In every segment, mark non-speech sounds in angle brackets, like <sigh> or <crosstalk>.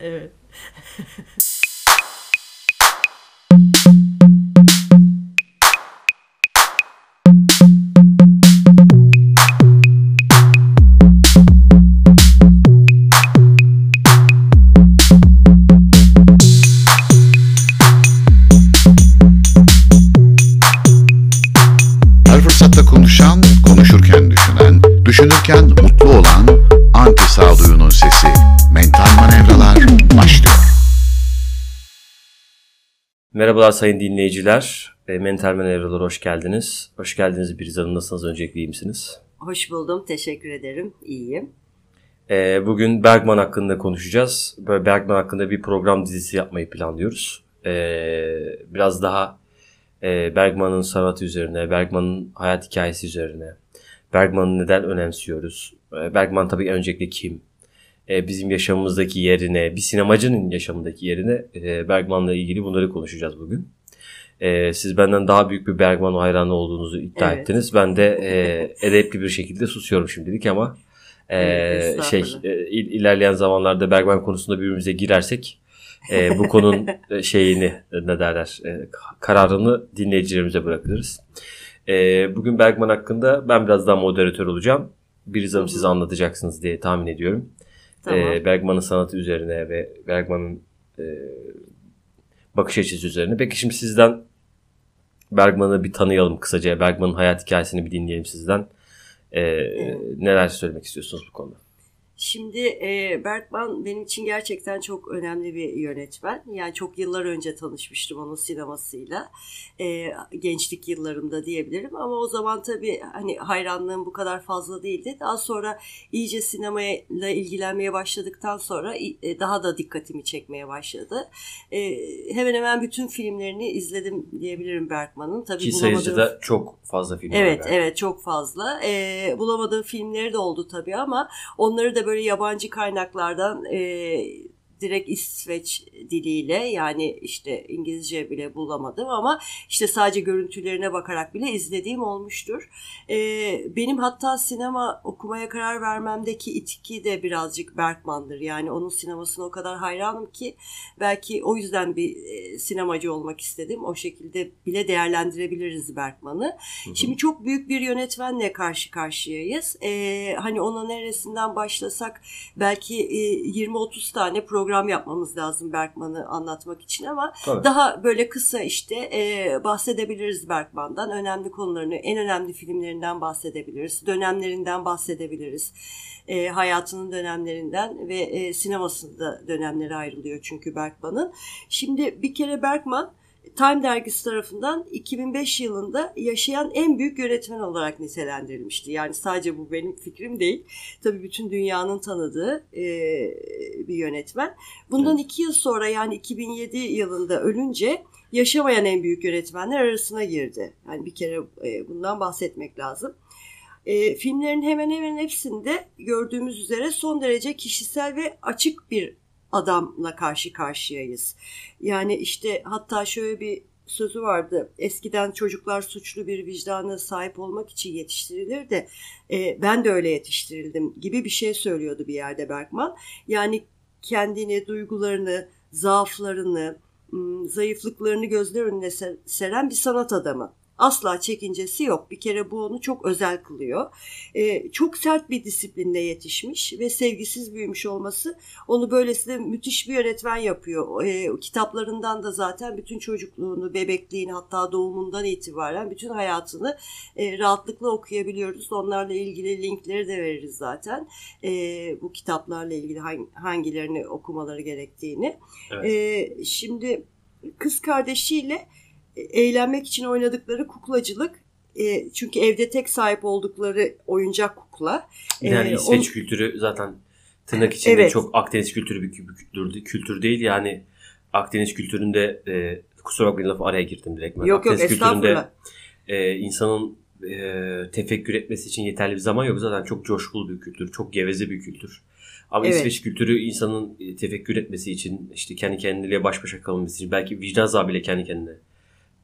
evet. Merhabalar sayın dinleyiciler. E, Mental Manevralar hoş geldiniz. Hoş geldiniz Biriz Hanım. Nasılsınız? Öncelikle iyi misiniz? Hoş buldum. Teşekkür ederim. İyiyim. E, bugün Bergman hakkında konuşacağız. Böyle Bergman hakkında bir program dizisi yapmayı planlıyoruz. E, biraz daha e, Bergman'ın sanatı üzerine, Bergman'ın hayat hikayesi üzerine, Bergman'ı neden önemsiyoruz? E, Bergman tabii öncelikle kim? E, bizim yaşamımızdaki yerine, bir sinemacının yaşamındaki yerine e, Bergman'la ilgili bunları konuşacağız bugün. E, siz benden daha büyük bir Bergman hayranı olduğunuzu iddia Evet. ettiniz. Ben de e, edepli bir şekilde susuyorum şimdilik ama e, Evet, şey e, ilerleyen zamanlarda Bergman konusunda birbirimize girersek e, bu konunun e, şeyini ne derler e, kararını dinleyicilerimize bırakırız. E, bugün Bergman hakkında ben biraz daha moderatör olacağım. Bir hanım size anlatacaksınız diye tahmin ediyorum. Tamam. E, Bergman'ın sanatı üzerine ve Bergman'ın e, bakış açısı üzerine. Peki şimdi sizden Bergman'ı bir tanıyalım kısaca. Bergman'ın hayat hikayesini bir dinleyelim sizden. E, Neler söylemek istiyorsunuz bu konuda? Şimdi e, Bergman benim için gerçekten çok önemli bir yönetmen. Yani çok yıllar önce tanışmıştım onun sinemasıyla. E, gençlik yıllarımda diyebilirim. Ama o zaman tabii hani hayranlığım bu kadar fazla değildi. Daha sonra iyice sinemayla ilgilenmeye başladıktan sonra e, daha da dikkatimi çekmeye başladı. E, hemen hemen bütün filmlerini izledim diyebilirim Bergman'ın. Tabii Ki bulamadığım- da çok fazla film var. Evet evet çok fazla. Ee, bulamadığım filmleri de oldu tabii ama onları da böyle yabancı kaynaklardan e, direkt İsveç diliyle yani işte İngilizce bile bulamadım ama işte sadece görüntülerine bakarak bile izlediğim olmuştur. Ee, benim hatta sinema okumaya karar vermemdeki itki de birazcık Bergman'dır. Yani onun sinemasına o kadar hayranım ki belki o yüzden bir e, sinemacı olmak istedim. O şekilde bile değerlendirebiliriz Bergman'ı. Şimdi çok büyük bir yönetmenle karşı karşıyayız. Ee, hani ona neresinden başlasak belki e, 20-30 tane program yapmamız lazım Bergman'ı anlatmak için ama Tabii. daha böyle kısa işte e, bahsedebiliriz Bergman'dan. Önemli konularını, en önemli filmlerinden bahsedebiliriz. Dönemlerinden bahsedebiliriz. E, hayatının dönemlerinden ve e, sinemasında dönemleri ayrılıyor çünkü Bergman'ın. Şimdi bir kere Bergman Time dergisi tarafından 2005 yılında yaşayan en büyük yönetmen olarak nitelendirilmişti. Yani sadece bu benim fikrim değil. Tabii bütün dünyanın tanıdığı e, bir yönetmen. Bundan iki yıl sonra yani 2007 yılında ölünce yaşamayan en büyük yönetmenler arasına girdi. Yani bir kere e, bundan bahsetmek lazım. E, filmlerin hemen hemen hepsinde gördüğümüz üzere son derece kişisel ve açık bir adamla karşı karşıyayız. Yani işte hatta şöyle bir sözü vardı. Eskiden çocuklar suçlu bir vicdana sahip olmak için yetiştirilir de e, ben de öyle yetiştirildim gibi bir şey söylüyordu bir yerde Bergman. Yani kendini, duygularını, zaaflarını, zayıflıklarını gözler önüne ser- seren bir sanat adamı. Asla çekincesi yok. Bir kere bu onu çok özel kılıyor. Ee, çok sert bir disiplinle yetişmiş ve sevgisiz büyümüş olması onu böylesine müthiş bir yönetmen yapıyor. Ee, kitaplarından da zaten bütün çocukluğunu, bebekliğini hatta doğumundan itibaren bütün hayatını e, rahatlıkla okuyabiliyoruz. Onlarla ilgili linkleri de veririz zaten. Ee, bu kitaplarla ilgili hang- hangilerini okumaları gerektiğini. Evet. Ee, şimdi kız kardeşiyle e, eğlenmek için oynadıkları kuklacılık e, çünkü evde tek sahip oldukları oyuncak kukla. Yani Ee, İsveç on- kültürü zaten tırnak içinde Evet. çok Akdeniz kültürü bir kültür, kültür değil. Yani Akdeniz kültüründe e, kusura bakmayın lafı araya girdim direkt. Ben. Yok yok Akdeniz kültüründe estağfurullah. e, insanın e, tefekkür etmesi için yeterli bir zaman yok. Zaten çok coşkulu bir kültür, çok geveze bir kültür. Ama Evet. İsveç kültürü insanın e, tefekkür etmesi için, işte kendi kendiyle baş başa kalması için, belki vicdan azabıyla kendi kendine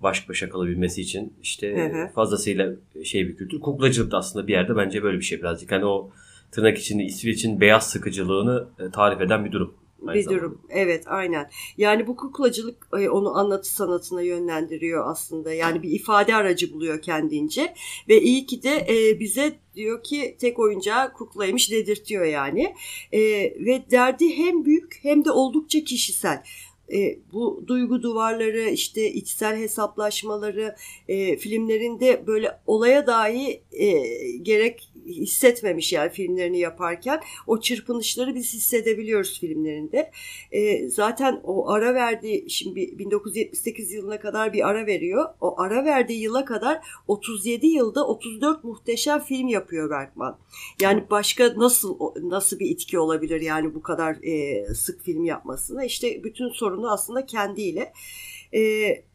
baş başa kalabilmesi için işte Hı hı. fazlasıyla şey bir kültür. Kuklacılık da aslında bir yerde bence böyle bir şey birazcık. Hani o tırnak içinde İsveç'in beyaz sıkıcılığını e, tarif eden bir durum. bir zamanda. durum. Evet aynen. Yani bu kuklacılık e, onu anlatı sanatına yönlendiriyor aslında. Yani bir ifade aracı buluyor kendince. Ve iyi ki de e, bize diyor ki tek oyuncağı kuklaymış dedirtiyor yani. Ve derdi hem büyük hem de oldukça kişisel. E, bu duygu duvarları işte içsel hesaplaşmaları e, filmlerinde böyle olaya dahi e, gerek hissetmemiş yani filmlerini yaparken o çırpınışları biz hissedebiliyoruz filmlerinde. E, zaten o ara verdiği şimdi 1978 yılına kadar bir ara veriyor. O ara verdiği yıla kadar 37 yılda 34 muhteşem film yapıyor Bergman. Yani başka nasıl nasıl bir itki olabilir yani bu kadar e, sık film yapmasına? İşte bütün sorunu aslında kendiyle. E,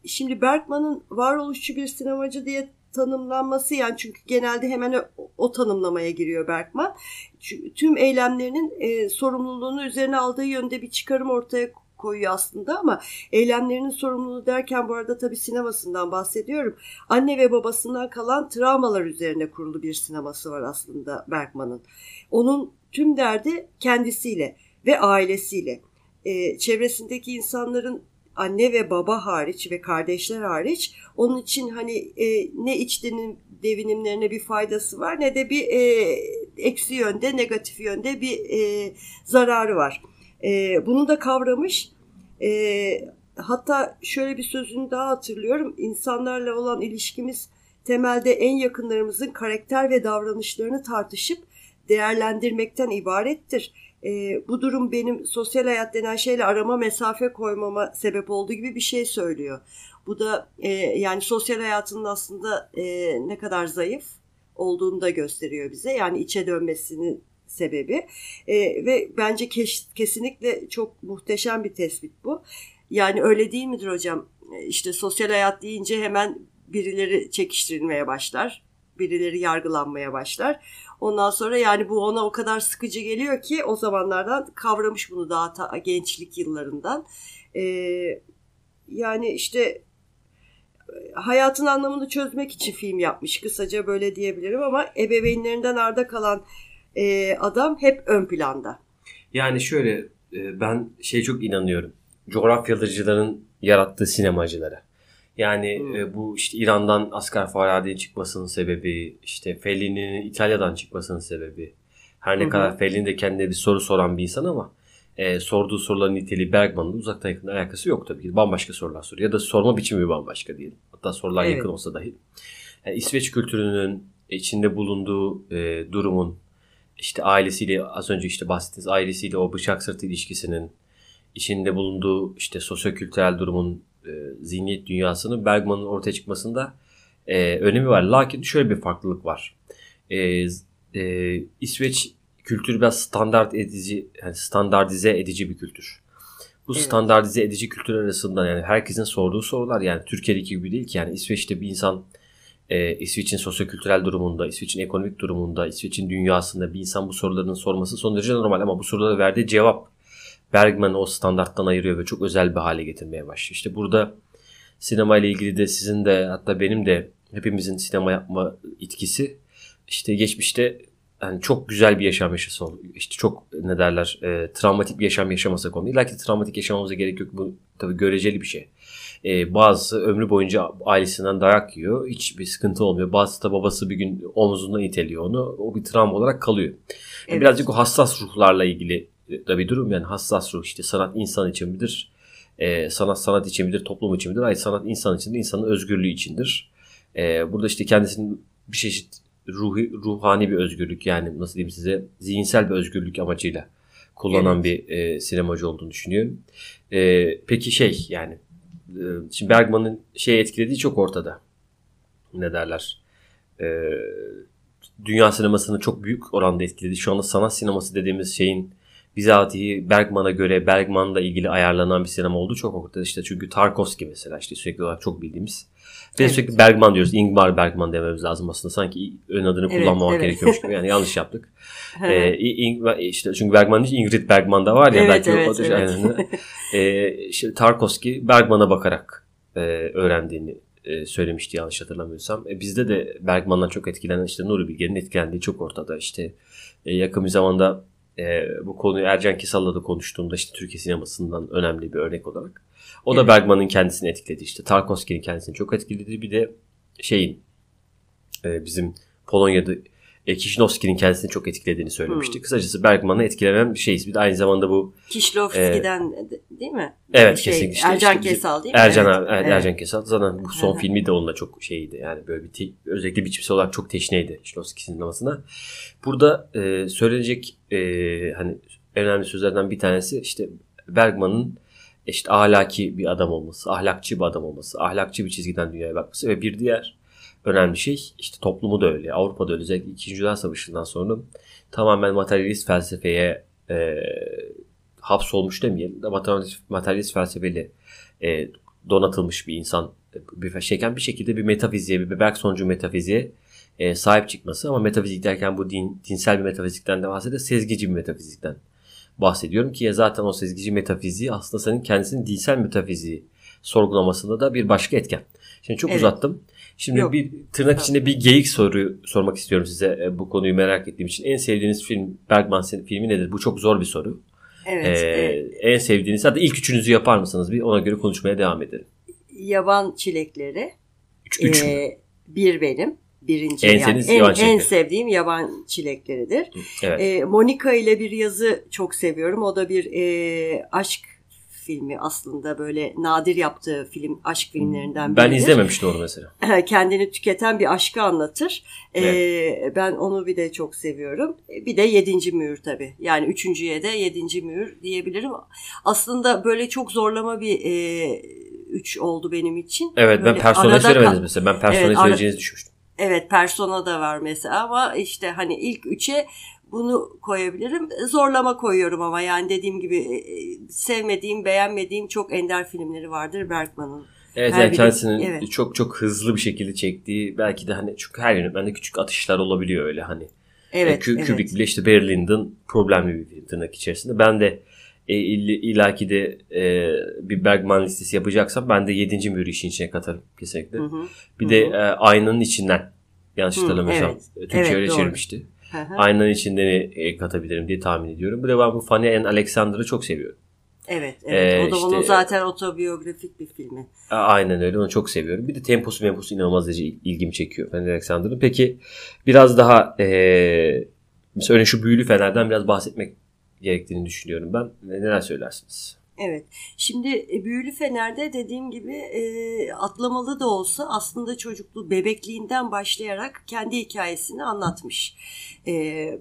şimdi Bergman'ın varoluşçu bir sinemacı diye tanımlanması yani çünkü genelde hemen o, o tanımlamaya giriyor Bergman. Çünkü tüm eylemlerinin e, sorumluluğunu üzerine aldığı yönde bir çıkarım ortaya koyuyor aslında ama eylemlerinin sorumluluğu derken bu arada tabii sinemasından bahsediyorum. Anne ve babasından kalan travmalar üzerine kurulu bir sineması var aslında Bergman'ın. Onun tüm derdi kendisiyle ve ailesiyle. E, çevresindeki insanların anne ve baba hariç ve kardeşler hariç onun için hani e, ne iç devinim, devinimlerine bir faydası var ne de bir e, eksi yönde negatif yönde bir e, zararı var. E, bunu da kavramış. E, hatta şöyle bir sözünü daha hatırlıyorum. İnsanlarla olan ilişkimiz temelde en yakınlarımızın karakter ve davranışlarını tartışıp değerlendirmekten ibarettir. E, bu durum benim sosyal hayat denen şeyle arama mesafe koymama sebep olduğu gibi bir şey söylüyor. Bu da e, yani sosyal hayatının aslında e, ne kadar zayıf olduğunu da gösteriyor bize. Yani içe dönmesinin sebebi e, ve bence kes, kesinlikle çok muhteşem bir tespit bu. Yani öyle değil midir hocam? E, İşte sosyal hayat deyince hemen birileri çekiştirilmeye başlar. Birileri yargılanmaya başlar. Ondan sonra yani bu ona o kadar sıkıcı geliyor ki o zamanlardan kavramış bunu daha ta, gençlik yıllarından. Ee, yani işte hayatın anlamını çözmek için film yapmış. Kısaca böyle diyebilirim ama ebeveynlerinden arda kalan e, adam hep ön planda. Yani şöyle e, ben şey çok inanıyorum. Coğrafyalıcıların yarattığı sinemacılara. Yani Hmm. e, bu işte İran'dan Asgar Farhadi'nin çıkmasının sebebi, işte Fellini'nin İtalya'dan çıkmasının sebebi. Her ne hı. kadar Fellini de kendine bir soru soran bir insan ama e, sorduğu soruların niteliği Bergman'ın uzaktan yakın alakası yok tabii ki. Bambaşka sorular soruyor. Ya da sorma biçimi bambaşka diyelim. Hatta sorular Evet. yakın olsa dahi. Yani İsveç kültürünün içinde bulunduğu e, durumun işte ailesiyle az önce işte bahsettiğiniz ailesiyle o bıçak sırtı ilişkisinin içinde bulunduğu işte sosyokültürel durumun e, zihniyet dünyasının Bergman'ın ortaya çıkmasında e, önemi var. Lakin şöyle bir farklılık var. E, e, İsveç kültürü biraz standart edici, yani standartize edici bir kültür. Bu Evet. standartize edici kültür arasında yani herkesin sorduğu sorular yani Türkiye'deki gibi değil ki yani İsveç'te bir insan e, İsveç'in sosyokültürel durumunda, İsveç'in ekonomik durumunda, İsveç'in dünyasında bir insan bu soruların sorması son derece normal ama bu sorulara verdiği cevap Bergman'ı o standarttan ayırıyor ve çok özel bir hale getirmeye başlıyor. İşte burada sinema ile ilgili de sizin de hatta benim de hepimizin sinema yapma itkisi işte geçmişte yani çok güzel bir yaşam yaşası oldu. İşte çok ne derler e, travmatik bir yaşam yaşamasak onu. İlla ki travmatik yaşamamıza gerek yok. Bu tabii göreceli bir şey. E, bazısı ömrü boyunca ailesinden dayak yiyor. Hiçbir sıkıntı olmuyor. Bazısı da babası bir gün omuzundan iteliyor onu. O bir travma olarak kalıyor. Evet. Birazcık o hassas ruhlarla ilgili da bir durum. Yani hassas ruh işte sanat insan için midir? E, sanat sanat için midir? Toplum için midir? Hayır sanat insan içindir. insanın özgürlüğü içindir. E, burada işte kendisinin bir çeşit ruhi, ruhani bir özgürlük yani nasıl diyeyim size zihinsel bir özgürlük amacıyla kullanan Evet. bir e, sinemacı olduğunu düşünüyorum. E, peki şey yani e, şimdi Bergman'ın şey etkilediği çok ortada. Ne derler? E, dünya sinemasını çok büyük oranda etkiledi. Şu anda sanat sineması dediğimiz şeyin bizatihi Bergman'a göre Bergman'la ilgili ayarlanan bir sinema olduğu çok ortada. İşte çünkü Tarkovski mesela işte sürekli olarak çok bildiğimiz. Ve Evet. sürekli Bergman diyoruz. Ingmar Bergman dememiz lazım aslında. Sanki ön adını Evet, kullanmamak evet. gerekiyormuş gibi. Yani yanlış yaptık. <laughs> ee, İng- işte çünkü Bergman değil Ingrid Bergman da var ya. Evet, belki evet, o- evet. aynen. Ee, işte Tarkovski Bergman'a bakarak e, öğrendiğini e, söylemişti yanlış hatırlamıyorsam. E, bizde de Bergman'dan çok etkilenen işte Nuri Bilge'nin etkilendiği çok ortada. İşte e, yakın bir zamanda e, bu konuyu Ercan Kesal'la da konuştuğumda işte Türkiye sinemasından önemli bir örnek olarak. O da. Bergman'ın kendisini etkiledi işte. Tarkovski'nin kendisini çok etkiledi. Bir de şeyin e, bizim Polonya'da e, Kişinovski'nin kendisini çok etkilediğini söylemişti. Hmm. Kısacası Bergman'ı etkileyen bir şeyiz. Bir de aynı zamanda bu Kişlovski'den de- değil mi? Evet Şey, kesinlikle. İşte- Ercan işte Kesal değil mi? Ercan Evet, evet. Ercan Kesal. Zaten bu son filmi de onunla çok şeydi. Yani böyle bir te- özellikle biçimsel olarak çok teşneydi Kişinovski sinemasına. Burada e, söylenecek e, hani önemli sözlerden bir tanesi işte Bergman'ın işte ahlaki bir adam olması, ahlakçı bir adam olması, ahlakçı bir çizgiden dünyaya bakması ve bir diğer önemli şey işte toplumu da öyle. Avrupa'da öyle özellikle 2. Dünya Savaşı'ndan sonra tamamen materyalist felsefeye e, hapsolmuş demeyelim de materyalist, materyalist felsefeli e, donatılmış bir insan bir şeyken bir şekilde bir metafiziğe, bir Berg sonucu metafiziğe e, sahip çıkması ama metafizik derken bu din, dinsel bir metafizikten de bahsediyor, sezgici bir metafizikten bahsediyorum ki ya zaten o sezgici metafiziği aslında senin kendisinin dinsel metafiziği sorgulamasında da bir başka etken. Şimdi çok Evet. uzattım. Şimdi Yok. bir tırnak içinde bir geyik soru sormak istiyorum size e, bu konuyu merak ettiğim için. En sevdiğiniz film Bergman filmi nedir? Bu çok zor bir soru. Evet. Ee, evet. En sevdiğiniz hatta ilk üçünüzü yapar mısınız? Bir ona göre konuşmaya devam edelim. Yaban çilekleri. Üç, üç mü? Ee, bir benim. Birinci En yani. en, yaban en sevdiğim yaban çilekleridir. Evet. Ee, Monica ile bir yazı çok seviyorum. O da bir e, aşk filmi aslında böyle nadir yaptığı film aşk filmlerinden ben biridir. izlememiştim onu mesela. <laughs> Kendini tüketen bir aşkı anlatır. Ee, ben onu bir de çok seviyorum. Bir de yedinci mühür tabii. Yani üçüncüye de yedinci mühür diyebilirim. Aslında böyle çok zorlama bir e, üç oldu benim için. Evet ben Böyle personel arada söylemediniz mesela. Ben personel Evet, söyleyeceğinizi düşünmüştüm. Evet persona da var mesela ama işte hani ilk üçe bunu koyabilirim. Zorlama koyuyorum ama yani dediğim gibi e, sevmediğim, beğenmediğim çok ender filmleri vardır Bergman'ın. Evet Her yani biri- kendisinin evet. çok çok hızlı bir şekilde çektiği belki de hani çünkü her yönetmende küçük atışlar olabiliyor öyle hani. Evet, evet. Kubrick bile işte Berlin'den problemli bir film tırnak içerisinde. Ben de e, ill- illaki de e, bir Bergman listesi yapacaksam ben de 7. mühürü işin içine katarım kesinlikle. Hı hı. Bir Hı de hı. e, aynanın içinden yanlış hatırlamıyorsam evet. Türkçe Evet, öyle doğru. çevirmişti. Aynanın içinden e, katabilirim diye tahmin ediyorum. Bir de ben bu Fanny and Alexander'ı çok seviyorum. Evet, evet. Ee, o da işte- onun zaten otobiyografik bir filmi. Aynen öyle onu çok seviyorum. Bir de temposu memposu inanılmaz derece il- ilgimi çekiyor Fanny Alexander'ın. Peki biraz daha e, mesela örneğin şu büyülü fenerden biraz bahsetmek gerektiğini düşünüyorum ben. Ne- Neler söylersiniz? Evet. Şimdi e, Büyülü Fener'de dediğim gibi e, atlamalı da olsa aslında çocukluğu bebekliğinden başlayarak kendi hikayesini anlatmış e,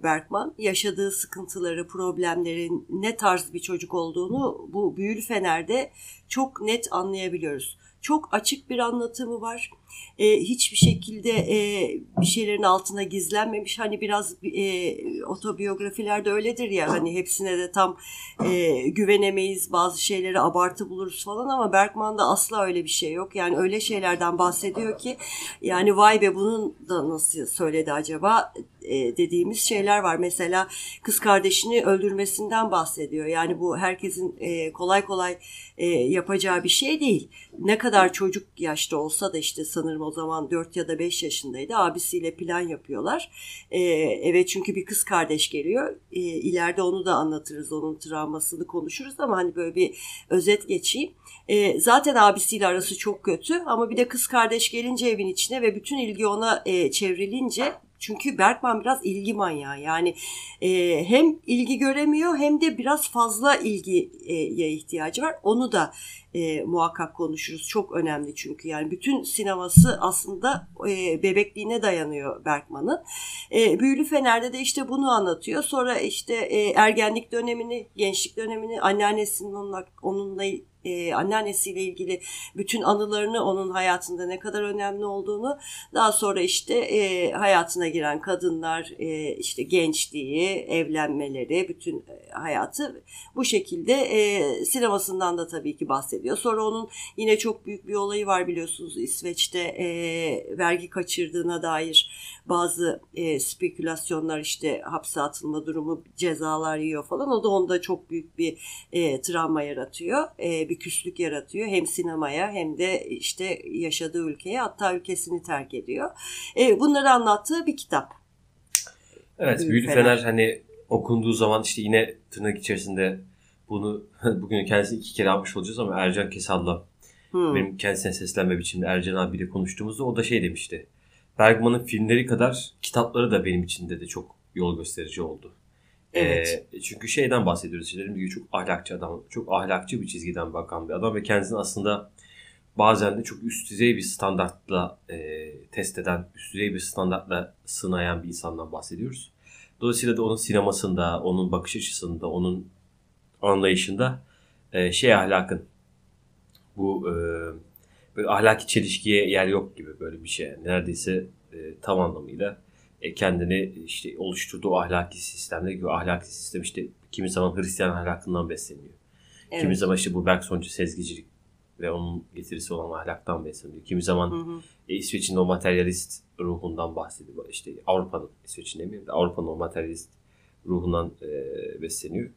Bergman. Yaşadığı sıkıntıları, problemlerin ne tarz bir çocuk olduğunu bu Büyülü Fener'de çok net anlayabiliyoruz. Çok açık bir anlatımı var. E, hiçbir şekilde e, bir şeylerin altına gizlenmemiş. Hani biraz e, otobiyografilerde öyledir ya hani hepsine de tam e, güvenemeyiz bazı şeyleri abartı buluruz falan ama Bergman'da asla öyle bir şey yok. Yani öyle şeylerden bahsediyor ki yani vay be bunun da nasıl söyledi acaba e, dediğimiz şeyler var. Mesela kız kardeşini öldürmesinden bahsediyor. Yani bu herkesin e, kolay kolay e, yapacağı bir şey değil. Ne kadar çocuk yaşta olsa da işte sanırım o zaman 4 ya da 5 yaşındaydı. Abisiyle plan yapıyorlar. E, evet çünkü bir kız kardeş geliyor. E, onu da anlatırız. Onun travmasını konuşuruz ama hani böyle bir özet geçeyim. E, zaten abisiyle arası çok kötü ama bir de kız kardeş gelince evin içine ve bütün ilgi ona e, çevrilince çünkü Bergman biraz ilgi manyağı yani e, hem ilgi göremiyor hem de biraz fazla ilgiye ihtiyacı var. Onu da e, muhakkak konuşuruz. Çok önemli çünkü yani bütün sineması aslında e, bebekliğine dayanıyor Bergman'ın. E, Büyülü Fener'de de işte bunu anlatıyor. Sonra işte e, ergenlik dönemini, gençlik dönemini, anneannesinin onunla, onunla e, anneannesiyle ilgili bütün anılarını onun hayatında ne kadar önemli olduğunu daha sonra işte e, hayatına giren kadınlar e, işte gençliği evlenmeleri bütün e, hayatı bu şekilde e, sinemasından da tabii ki bahsediyor. Sonra onun yine çok büyük bir olayı var biliyorsunuz İsveç'te e, vergi kaçırdığına dair bazı e, spekülasyonlar işte hapse atılma durumu cezalar yiyor falan o da onda çok büyük bir e, travma yaratıyor. E, bir küslük yaratıyor. Hem sinemaya hem de işte yaşadığı ülkeye hatta ülkesini terk ediyor. E, bunları anlattığı bir kitap. Evet Büyülü Büyülü Fener. Fener hani okunduğu zaman işte yine tırnak içerisinde bunu <laughs> bugün kendisi iki kere almış olacağız ama Ercan Kesal'la Hmm. benim kendisine seslenme biçiminde Ercan abiyle konuştuğumuzda o da şey demişti. Bergman'ın filmleri kadar kitapları da benim için de çok yol gösterici oldu. Evet. Ee, çünkü şeyden bahsediyoruz. İşte dediğim gibi çok ahlakçı adam, çok ahlakçı bir çizgiden bakan bir adam ve kendisini aslında bazen de çok üst düzey bir standartla e, test eden, üst düzey bir standartla sınayan bir insandan bahsediyoruz. Dolayısıyla da onun sinemasında, onun bakış açısında, onun anlayışında e, şey ahlakın bu e, böyle ahlaki çelişkiye yer yok gibi böyle bir şey. Neredeyse e, tam anlamıyla e, kendini işte oluşturduğu ahlaki sistemde gibi ahlaki sistem işte kimi zaman Hristiyan ahlakından besleniyor. Evet. Kimi zaman işte bu Bergsoncu sezgicilik ve onun getirisi olan ahlaktan besleniyor. Kimi zaman Hı hı. e, İsveç'in o materyalist ruhundan bahsediyor. İşte Avrupa'nın, İsveç'in demeyeyim de Avrupa'nın o materyalist ruhundan e, besleniyor.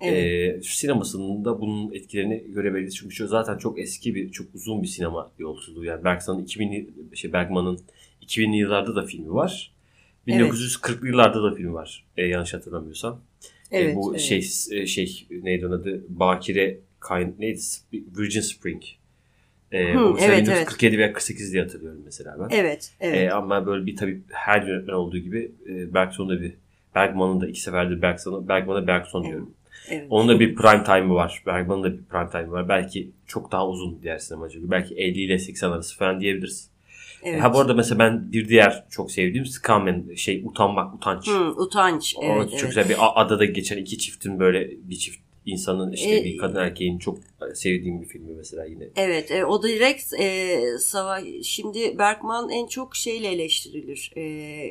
Evet. E, sinemasında bunun etkilerini görebiliriz. Çünkü şu zaten çok eski bir, çok uzun bir sinema yolculuğu. Yani Bergson'un 2000 şey Bergman'ın 2000'li yıllarda da filmi var. Evet. 1940'lı yıllarda da film var. E, yanlış hatırlamıyorsam. E, Evet, bu evet. şey e, şey neydi onun adı? Bakire Kayn neydi? Virgin Spring. E, Hı, o evet, 1947 veya 48 diye hatırlıyorum mesela ben. Evet, evet. E, ama böyle bir tabii her yönetmen olduğu gibi e, Bergson'da bir Bergman'ın da iki seferdir Bergson'a Bergman'a Bergson Evet. diyorum. evet. Onun da bir prime time'ı var. Bergman'ın da bir prime time'ı var. Belki çok daha uzun diğer sinemacı. Belki 50 ile 80 arası falan diyebiliriz. Evet. Ha bu arada mesela ben bir diğer çok sevdiğim Skamen şey utanmak, utanç. Hı, utanç. O Evet, çok evet. güzel bir adada geçen iki çiftin böyle bir çift insanın işte E, bir kadın erkeğin çok sevdiğim bir filmi mesela yine. Evet, e, o direkt e, savaş. Şimdi Bergman en çok şeyle eleştirilir. E,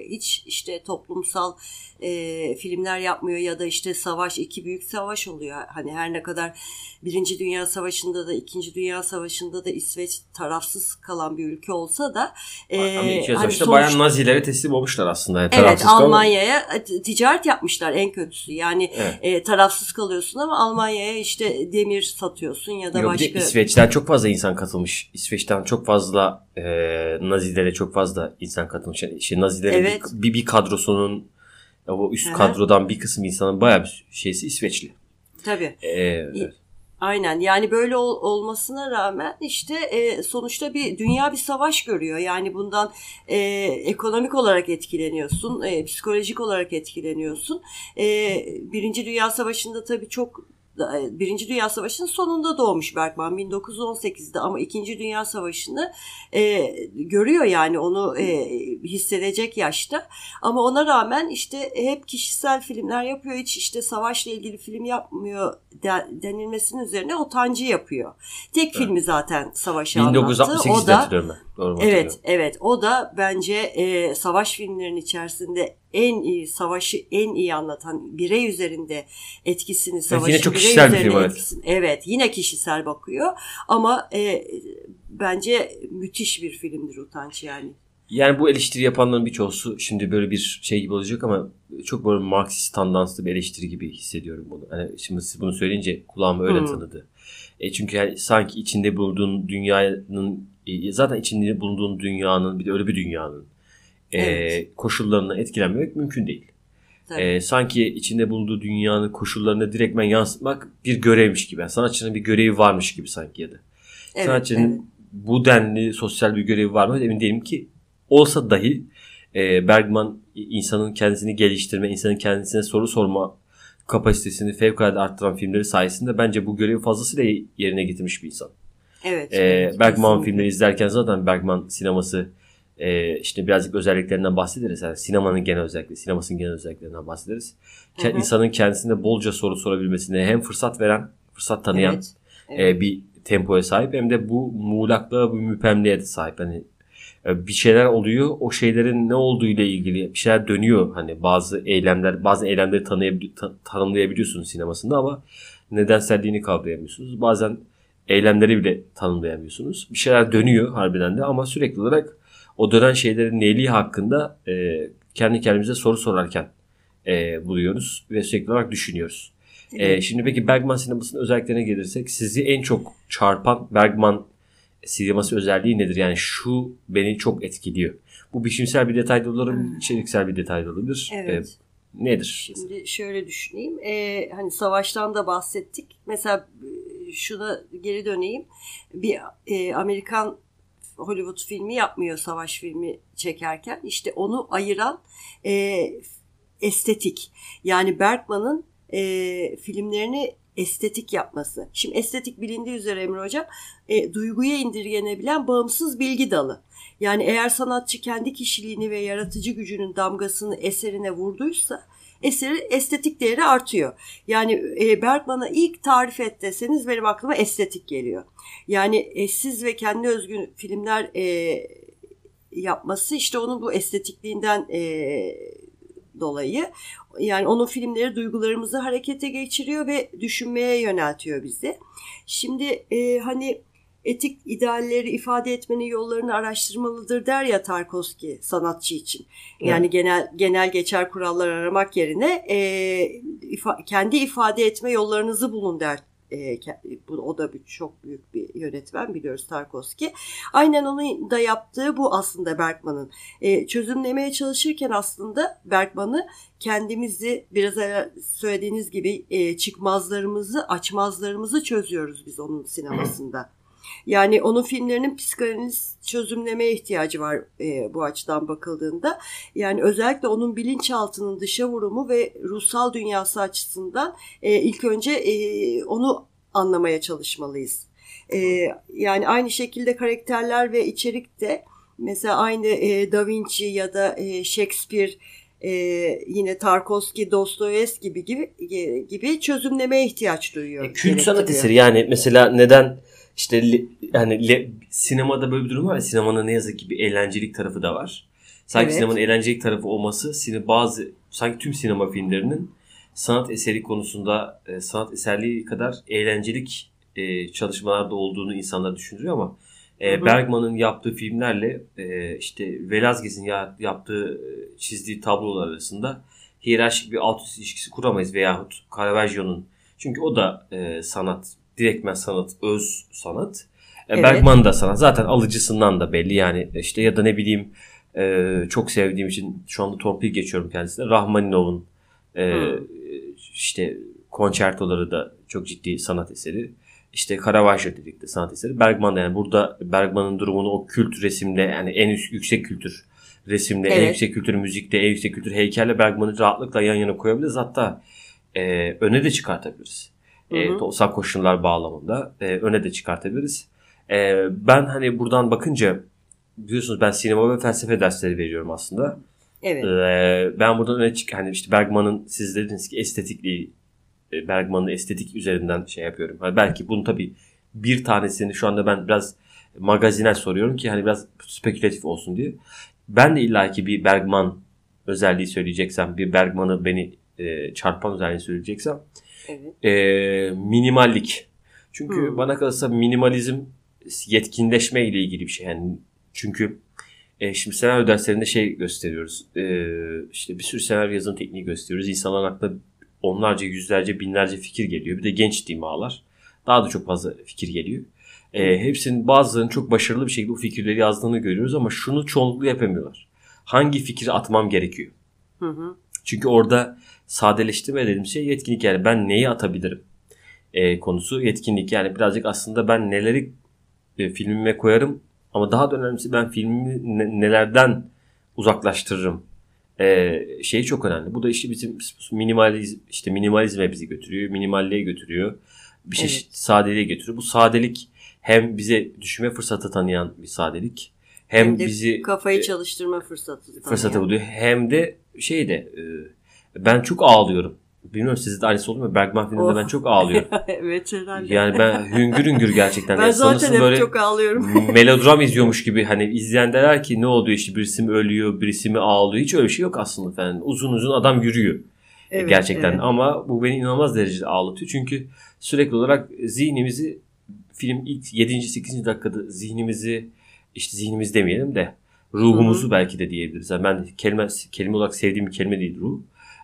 hiç işte toplumsal e, filmler yapmıyor ya da işte savaş, iki büyük savaş oluyor. Hani her ne kadar Birinci Dünya Savaşı'nda da İkinci Dünya Savaşı'nda da İsveç tarafsız kalan bir ülke olsa da e, Ama iki hani sonuç- bayağı Nazilere teslim olmuşlar aslında. Yani Evet. Almanya'ya ticaret yapmışlar en kötüsü. Yani Evet. e, tarafsız kalıyorsun ama Almanya'ya işte demir satıyorsun ya da Yok, başka. İsveç'ten çok fazla insan katılmış. İsveç'ten çok fazla e, Nazilere çok fazla insan katılmış. Yani işte Nazilerin Evet. bir, bir, kadrosunun o üst Hı hı. kadrodan bir kısım insanın bayağı bir şeysi İsveçli. Tabii. E, evet. Aynen yani böyle ol- olmasına rağmen işte e, sonuçta bir dünya bir savaş görüyor. Yani bundan e, ekonomik olarak etkileniyorsun, e, psikolojik olarak etkileniyorsun. E, Birinci Dünya Savaşı'nda tabii çok Birinci Dünya Savaşı'nın sonunda doğmuş Bergman 1918'de ama İkinci Dünya Savaşı'nı e, görüyor yani onu e, hissedecek yaşta. Ama ona rağmen işte hep kişisel filmler yapıyor. Hiç işte savaşla ilgili film yapmıyor de- denilmesinin üzerine utancı yapıyor. Tek filmi zaten savaşı anlattı. 1968'de O da. Doğru Evet, evet. O da bence e, savaş filmlerinin içerisinde en iyi savaşı en iyi anlatan birey üzerinde etkisini savaşı yine çok birey kişisel bir film, evet. etkisini- evet yine kişisel bakıyor ama e, bence müthiş bir filmdir utanç yani. Yani bu eleştiri yapanların birçoğusu şimdi böyle bir şey gibi olacak ama çok böyle Marksist tandanslı bir eleştiri gibi hissediyorum bunu. Hani şimdi siz bunu söyleyince kulağıma öyle Hı. tanıdı. E çünkü yani sanki içinde bulunduğun dünyanın e, zaten içinde bulunduğun dünyanın bir de öyle bir dünyanın e, Evet. koşullarına etkilenmemek mümkün değil. Tabii. E, sanki içinde bulunduğu dünyanın koşullarını direktmen yansıtmak bir görevmiş gibi. Yani sanatçının bir görevi varmış gibi sanki ya da. evet, sanatçının evet. bu denli sosyal bir görevi var mı emin değilim ki olsa dahi e, Bergman insanın kendisini geliştirme, insanın kendisine soru sorma kapasitesini fevkalade arttıran filmleri sayesinde bence bu görevi fazlasıyla yerine getirmiş bir insan. Evet, E, evet, Bergman kesinlikle. filmleri izlerken zaten Bergman sineması e, işte birazcık özelliklerinden bahsederiz. Yani sinemanın genel özellikleri, sinemasının genel özelliklerinden bahsederiz. Hı hı. İnsanın kendisine bolca soru sorabilmesine hem fırsat veren, fırsat tanıyan Evet, evet. e, bir tempoya sahip hem de bu muğlaklığa, bu müpemliğe de sahip. Hani e, bir şeyler oluyor, o şeylerin ne olduğu ile ilgili bir şeyler dönüyor. Hani bazı eylemler, bazı eylemleri tanıyabili- ta- tanımlayabiliyorsunuz sinemasında ama nedenselliğini kavrayamıyorsunuz. Bazen eylemleri bile tanımlayamıyorsunuz. Bir şeyler dönüyor harbiden de ama sürekli olarak o dönen şeylerin neyliği hakkında e, kendi kendimize soru sorarken e, buluyoruz ve sürekli olarak düşünüyoruz. Ee, şimdi peki Bergman sinemasının özelliklerine gelirsek sizi en çok çarpan Bergman sineması özelliği nedir? Yani şu beni çok etkiliyor. Bu biçimsel bir detay da olabilir, içeriksel bir detay da olabilir. Evet. Ee, nedir? Şimdi şöyle düşüneyim. Ee, hani savaştan da bahsettik. Mesela e, şuna geri döneyim. Bir e, Amerikan Hollywood filmi yapmıyor savaş filmi çekerken. İşte onu ayıran e, estetik. Yani Bergman'ın e, filmlerini estetik yapması. Şimdi estetik bilindiği üzere Emre Hocam e, duyguya indirgenebilen bağımsız bilgi dalı. Yani eğer sanatçı kendi kişiliğini ve yaratıcı gücünün damgasını eserine vurduysa eseri estetik değeri artıyor. Yani e, Bergman'a ilk tarif et deseniz benim aklıma estetik geliyor. Yani eşsiz ve kendi özgün filmler e, yapması işte onun bu estetikliğinden e, dolayı yani onun filmleri duygularımızı harekete geçiriyor ve düşünmeye yöneltiyor bizi. Şimdi e, hani etik idealleri ifade etmenin yollarını araştırmalıdır der ya Tarkovski sanatçı için. Yani evet. genel genel geçer kurallar aramak yerine e, ifa, kendi ifade etme yollarınızı bulun der e, o da bir, çok büyük bir yönetmen biliyoruz Tarkovski. Aynen onun da yaptığı bu aslında Bergman'ın. E, çözümlemeye çalışırken aslında Bergman'ı kendimizi biraz söylediğiniz gibi e, çıkmazlarımızı, açmazlarımızı çözüyoruz biz onun sinemasında. Yani onun filmlerinin psikanaliz çözümlemeye ihtiyacı var e, bu açıdan bakıldığında. Yani özellikle onun bilinçaltının dışa vurumu ve ruhsal dünyası açısından e, ilk önce e, onu anlamaya çalışmalıyız. E, yani aynı şekilde karakterler ve içerik de mesela aynı e, Da Vinci ya da e, Shakespeare e, yine Tarkovski, Dostoyevski gibi gibi gibi çözümlemeye ihtiyaç duyuyor. E, kült sanat eseri yani mesela neden işte le, yani le, sinemada böyle bir durum var ya sinemanın ne yazık ki bir eğlencelik tarafı da var. Sanki evet. sinemanın eğlencelik tarafı olması sine, bazı sanki tüm sinema filmlerinin sanat eseri konusunda e, sanat eserliği kadar eğlencelik e, çalışmalarda olduğunu insanlar düşündürüyor ama e, Bergman'ın yaptığı filmlerle e, işte Velázquez'in ya, yaptığı e, çizdiği tablolar arasında hiyerarşik bir alt üst ilişkisi kuramayız veyahut Caravaggio'nun çünkü o da e, sanat direktmen sanat, öz sanat. E, evet. Bergman da sanat. Zaten alıcısından da belli yani işte ya da ne bileyim e, çok sevdiğim için şu anda torpil geçiyorum kendisine. Rahmaninov'un e, hmm. işte konçertoları da çok ciddi sanat eseri. İşte Caravaggio dedik de sanat eseri. Bergman da yani burada Bergman'ın durumunu o kült resimde yani en üst, yüksek kültür resimde, evet. en yüksek kültür müzikte, en yüksek kültür heykelle Bergman'ı rahatlıkla yan yana koyabiliriz. Hatta e, öne de çıkartabiliriz e, toplumsal koşullar bağlamında e, öne de çıkartabiliriz. E, ben hani buradan bakınca biliyorsunuz ben sinema ve felsefe dersleri veriyorum aslında. Evet. E, ben buradan öne çık hani işte Bergman'ın siz dediniz ki estetikliği e, Bergman'ın estetik üzerinden şey yapıyorum. Hani belki bunu tabii bir tanesini şu anda ben biraz magaziner soruyorum ki hani biraz spekülatif olsun diye. Ben de illaki bir Bergman özelliği söyleyeceksem, bir Bergman'ı beni e, çarpan özelliği söyleyeceksem Evet. E, minimallik. Çünkü hmm. bana kalırsa minimalizm yetkinleşme ile ilgili bir şey. Yani çünkü e, şimdi senaryo derslerinde şey gösteriyoruz. E, işte bir sürü senaryo yazım tekniği gösteriyoruz. İnsanların aklına onlarca, yüzlerce, binlerce fikir geliyor. Bir de genç dimalar. Daha da çok fazla fikir geliyor. E, hepsinin bazılarının çok başarılı bir şekilde bu fikirleri yazdığını görüyoruz ama şunu çoğunlukla yapamıyorlar. Hangi fikri atmam gerekiyor? Hı hı. Çünkü orada sadeleştirme dediğim şey yetkinlik yani ben neyi atabilirim e, konusu yetkinlik yani birazcık aslında ben neleri e, filmime koyarım ama daha da önemlisi ben filmimi ne, nelerden uzaklaştırırım e, şey çok önemli. Bu da işte bizim minimalizm işte minimalizme bizi götürüyor, minimalliğe götürüyor. Bir şey evet. sadeliğe götürüyor. Bu sadelik hem bize düşünme fırsatı tanıyan bir sadelik. Hem, hem de bizi kafayı e, çalıştırma fırsatı tanıyan. Fırsatı buluyor. Hem de şey de e, ben çok ağlıyorum. Bilmiyorum sizde de aynısı oldu mu? Bergman filminde ben çok ağlıyorum. <laughs> evet herhalde. Yani ben hüngür hüngür gerçekten. <laughs> ben yani zaten hep böyle çok ağlıyorum. <laughs> melodram izliyormuş gibi hani izleyen derler ki ne oluyor işte birisi mi ölüyor birisi mi ağlıyor. Hiç öyle bir şey yok aslında efendim. Uzun uzun adam yürüyor. Evet, gerçekten evet. ama bu beni inanılmaz derecede ağlatıyor. Çünkü sürekli olarak zihnimizi film ilk 7. 8. dakikada zihnimizi işte zihnimiz demeyelim de ruhumuzu Hı-hı. belki de diyebiliriz. Yani ben kelime kelime olarak sevdiğim bir kelime değil ruh.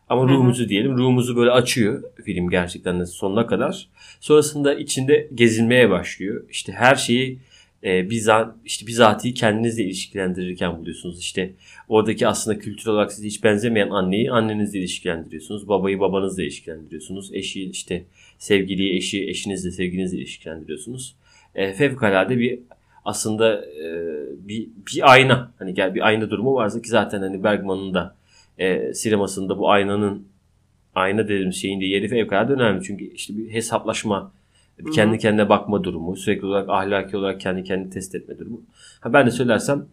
Ama ruhumuzu diyelim. Ruhumuzu böyle açıyor film gerçekten de sonuna kadar. Sonrasında içinde gezinmeye başlıyor. İşte her şeyi e, bizzat işte bizatihi kendinizle ilişkilendirirken buluyorsunuz. İşte oradaki aslında kültürel olarak size hiç benzemeyen anneyi annenizle ilişkilendiriyorsunuz. Babayı babanızla ilişkilendiriyorsunuz. Eşi işte sevgiliyi eşi eşinizle sevgilinizle ilişkilendiriyorsunuz. E, fevkalade bir aslında e, bir, bir ayna hani gel bir ayna durumu varsa ki zaten hani Bergman'ın da e, sinemasında bu aynanın ayna dediğimiz şeyin de yeri fevkalade önemli. Çünkü işte bir hesaplaşma, bir kendi kendine bakma durumu, sürekli olarak ahlaki olarak kendi kendini test etme durumu. Ha ben de söylersem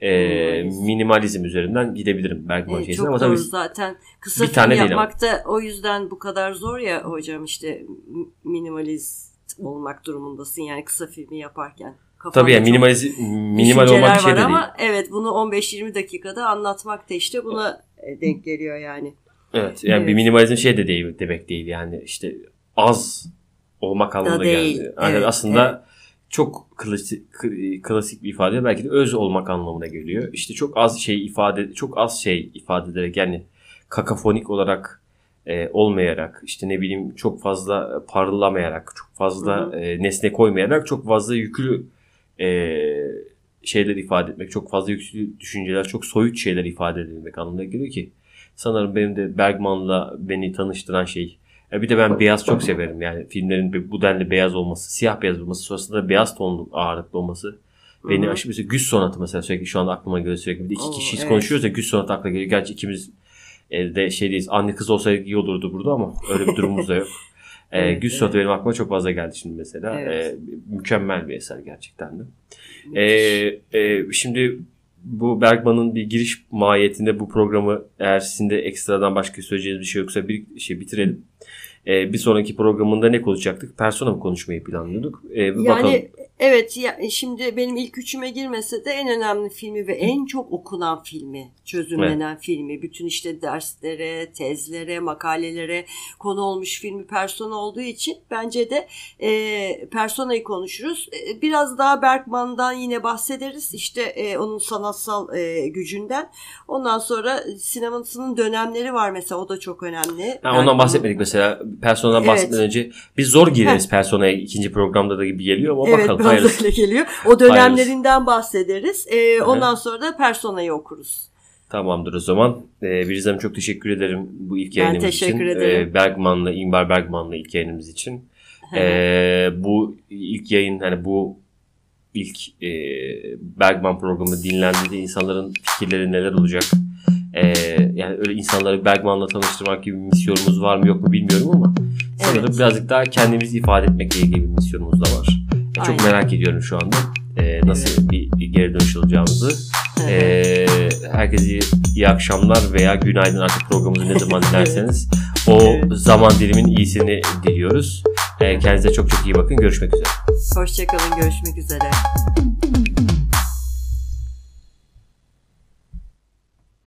e, minimalizm. minimalizm üzerinden gidebilirim Bergman e, şeysine. Ama tabii zaten kısa bir film tane yapmak da o yüzden bu kadar zor ya hocam işte minimalist olmak durumundasın yani kısa filmi yaparken. Tabii yani minimaliz, minimal olmak bir şey de değil. Ama evet bunu 15-20 dakikada anlatmak da işte buna e, denk geliyor yani. Evet yani evet. bir minimalizm şey de değil demek değil yani işte az olmak anlamına geldi. Yani evet, aslında evet. çok klasik, klasik bir ifade belki de öz olmak anlamına geliyor. İşte çok az şey ifade çok az şey ifade ederek yani kakafonik olarak e, olmayarak işte ne bileyim çok fazla parlamayarak çok fazla e, nesne koymayarak çok fazla yüklü e, şeyler ifade etmek, çok fazla yüklü düşünceler, çok soyut şeyler ifade edilmek anlamına geliyor ki sanırım benim de Bergman'la beni tanıştıran şey. E bir de ben beyaz çok severim yani filmlerin bu denli beyaz olması, siyah beyaz olması, sonrasında beyaz tonlu ağırlıklı olması. Beni aşırı mesela Güz Sonatı mesela sürekli şu anda aklıma geliyor sürekli. Bir de iki Oo, kişiyiz evet. konuşuyoruz ya Güz Sonatı akla geliyor. Gerçi ikimiz de şeydeyiz. Anne kız olsaydı iyi olurdu burada ama öyle bir durumumuz da yok. E, evet, Güz evet. benim aklıma çok fazla geldi şimdi mesela. Evet. E, mükemmel bir eser gerçekten de. E, e, şimdi bu Bergman'ın bir giriş mahiyetinde bu programı eğer sizin de ekstradan başka söyleyeceğiniz bir şey yoksa bir şey bitirelim. E, bir sonraki programında ne konuşacaktık? Persona mı konuşmayı planlıyorduk? E, yani bakalım. Evet ya, şimdi benim ilk üçüme girmese de en önemli filmi ve en çok okunan filmi, çözümlenen evet. filmi, bütün işte derslere, tezlere, makalelere konu olmuş filmi Persona olduğu için bence de e, Persona'yı konuşuruz. E, biraz daha Bergman'dan yine bahsederiz. İşte e, onun sanatsal e, gücünden. Ondan sonra sinemasının dönemleri var mesela o da çok önemli. Ha, ondan bahsetmedik mesela Persona'dan evet. bahsetmeden önce biz zor gireriz Persona'ya ikinci programda da gibi geliyor ama evet, bakalım. Öyle geliyor. O dönemlerinden Hayırlısı. bahsederiz. Ee, ondan sonra da Persona'yı okuruz. Tamamdır o zaman. Ee, Birizem çok teşekkür ederim bu ilk yayınımız ben teşekkür için. Ederim. Ee, Bergman'la, İmbar Bergman'la ilk yayınımız için. ee, bu ilk yayın hani bu ilk e, Bergman programı dinlendiğinde insanların fikirleri neler olacak? Ee, yani öyle insanları Bergman'la tanıştırmak gibi bir misyonumuz var mı yok mu bilmiyorum ama sanırım evet. birazcık daha kendimizi ifade etmekle ilgili bir misyonumuz da var. Ee, çok merak ediyorum şu anda ee, nasıl evet. bir, bir geri dönüş alacağımızı. Ee, herkese iyi akşamlar veya günaydın artık programımızı ne zaman <laughs> dinlerseniz o evet. zaman dilimin iyisini diliyoruz. Ee, kendinize çok çok iyi bakın. Görüşmek üzere. Hoşçakalın. Görüşmek üzere.